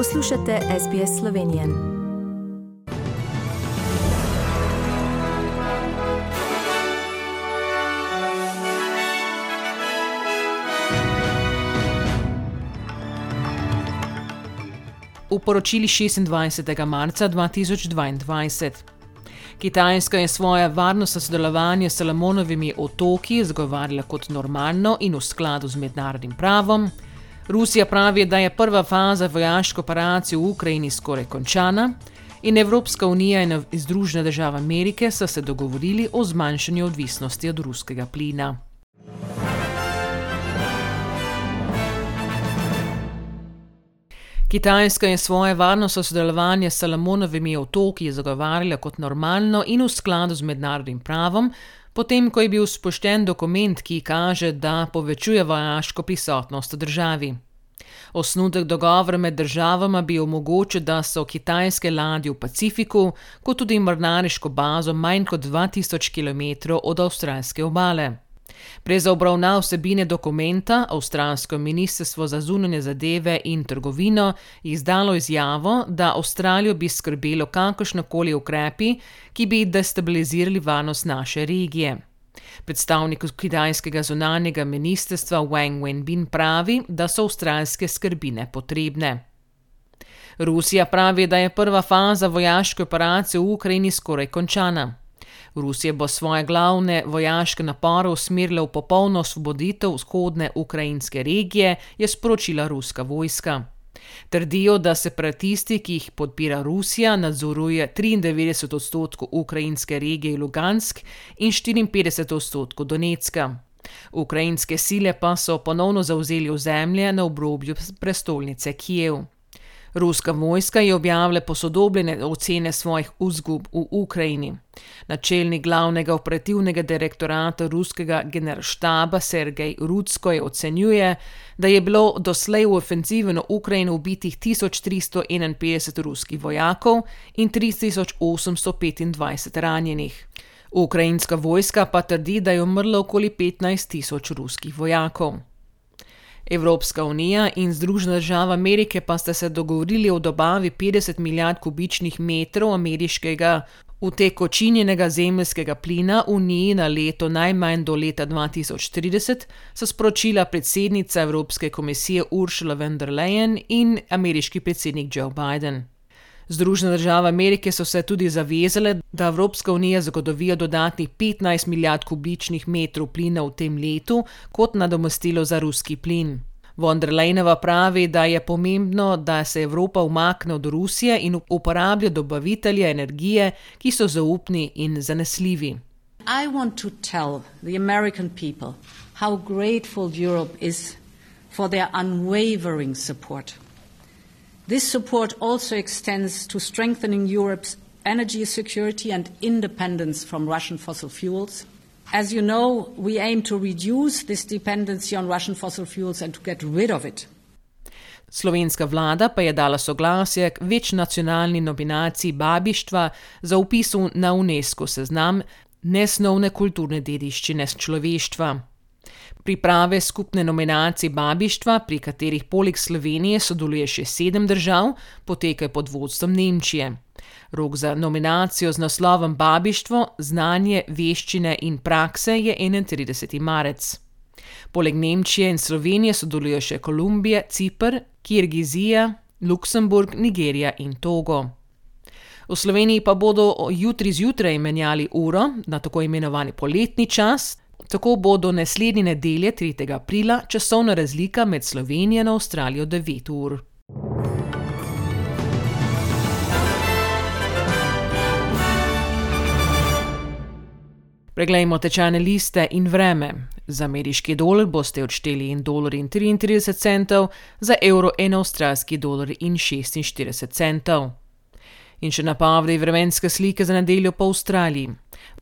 Poslušate SBS Slovenije. V poročili 26. marca 2022. Kitajska je svoje varnostno sodelovanje s Salomonovimi otoki zagovarjala kot normalno in v skladu z mednarodnim pravom. Rusija pravi, da je prva faza vojaške operacije v Ukrajini skoraj končana in Evropska unija in Združene države Amerike so se dogovorili o zmanjšanju odvisnosti od ruskega plina. Kitajska je svoje varnostno sodelovanje s Salomonovimi otoki zagovarjala kot normalno in v skladu z mednarodnim pravom, potem ko je bil spošten dokument, ki kaže, da povečuje vojaško prisotnost v državi. Osnutek dogovora med državama bi omogočil, da so kitajske ladje v Pacifiku, kot tudi mornariško bazo manj kot 2000 km od avstralske obale. Prej za obravnav vsebine dokumenta avstralsko ministrstvo za zunanje zadeve in trgovino je izdalo izjavo, da Avstralijo bi skrbelo kakršnokoli ukrepi, ki bi destabilizirali varnost naše regije. Predstavnik kitajskega zunanjega ministrstva Wang Wenbin pravi, da so avstralske skrbine potrebne. Rusija pravi, da je prva faza vojaške operacije v Ukrajini skoraj končana. Rusija bo svoje glavne vojaške napore usmerila v popolno osvoboditev vzhodne ukrajinske regije, je sporočila ruska vojska. Trdijo, da separatisti, ki jih podpira Rusija, nadzoruje 93 odstotkov ukrajinske regije Lugansk in 54 odstotkov Donetska. Ukrajinske sile pa so ponovno zauzeli ozemlje na obrobju prestolnice Kijev. Ruska vojska je objavila posodobljene ocene svojih vzgub v Ukrajini. Načelnik glavnega operativnega direktorata ruskega generalštaba Sergej Rudsko je ocenjuje, da je bilo doslej v ofenzivi na Ukrajino ubitih 1351 ruskih vojakov in 3825 ranjenih. Ukrajinska vojska pa trdi, da je umrlo okoli 15 tisoč ruskih vojakov. Evropska unija in Združene države Amerike pa sta se dogovorili o dobavi 50 milijard kubičnih metrov ameriškega utekočinjenega zemeljskega plina Uniji na leto najmanj do leta 2030, so sporočila predsednica Evropske komisije Ursula von der Leyen in ameriški predsednik Joe Biden. Združene države Amerike so se tudi zavezale, da Evropska unija zagotovi dodatnih 15 milijard kubičnih metrov plina v tem letu kot nadomestilo za ruski plin. Von der Leyenova pravi, da je pomembno, da se Evropa umakne od Rusije in uporablja dobavitelje energije, ki so zaupni in zanesljivi. I want to tell the American people how grateful Europe is for their unwavering support. This support also extends to strengthening Europe's energy security and independence from Russian fossil fuels. As you know, we aim to reduce this dependency on Russian fossil fuels and to get rid of it. Slovenska vlada pa je dala soglasje k večnacionalni nominaciji babištva za upis na UNESCO seznam nesnovne kulturne dediščine človeštva. Priprave skupne nominacije babištva, pri katerih poleg Slovenije sodeluje še sedem držav, potekajo pod vodstvom Nemčije. Rok za nominacijo z naslovom Babištvo, znanje, veščine in prakse je 31. marec. Poleg Nemčije in Slovenije sodelujo še Kolumbija, Cipr, Kirgizija, Luksemburg, Nigerija in Togo. V Sloveniji pa bodo jutri zjutraj menjali uro na tako imenovani poletni čas, tako bo do naslednje nedelje 3. aprila časovna razlika med Slovenijo in Avstralijo 9 ur. Preglejmo tečajne liste in vreme. Za ameriški dolar boste odšteli 1,33 dolarja, za evro 1 avstralski dolar in 46 centov. In še napovedi vremenske slike za nedeljo po Avstraliji.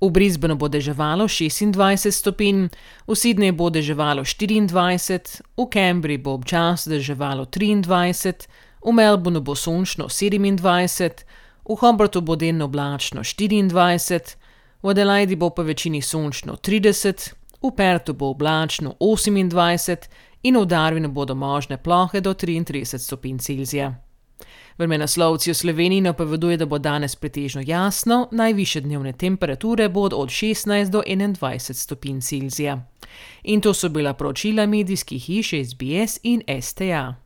V Brisbaneu bo deževalo 26 stopinj, v Sydneyju bo deževalo 24, v Cambridgeu bo občasno deževalo 23, v Melbourneu bo sončno 27, v Hobartu bo delno oblačno 24, v Adelaidi bo po večini sončno 30, v Pertu bo oblačno 28 in v Darwinu bodo možne plohe do 33 stopinj Celzija. Vremenoslovci v Sloveniji napovedujejo, da bo danes pretežno jasno, najviše dnevne temperature bodo od 16 do 21 stopinj Celzija. In to so bila poročila medijskih hiš SBS in STA.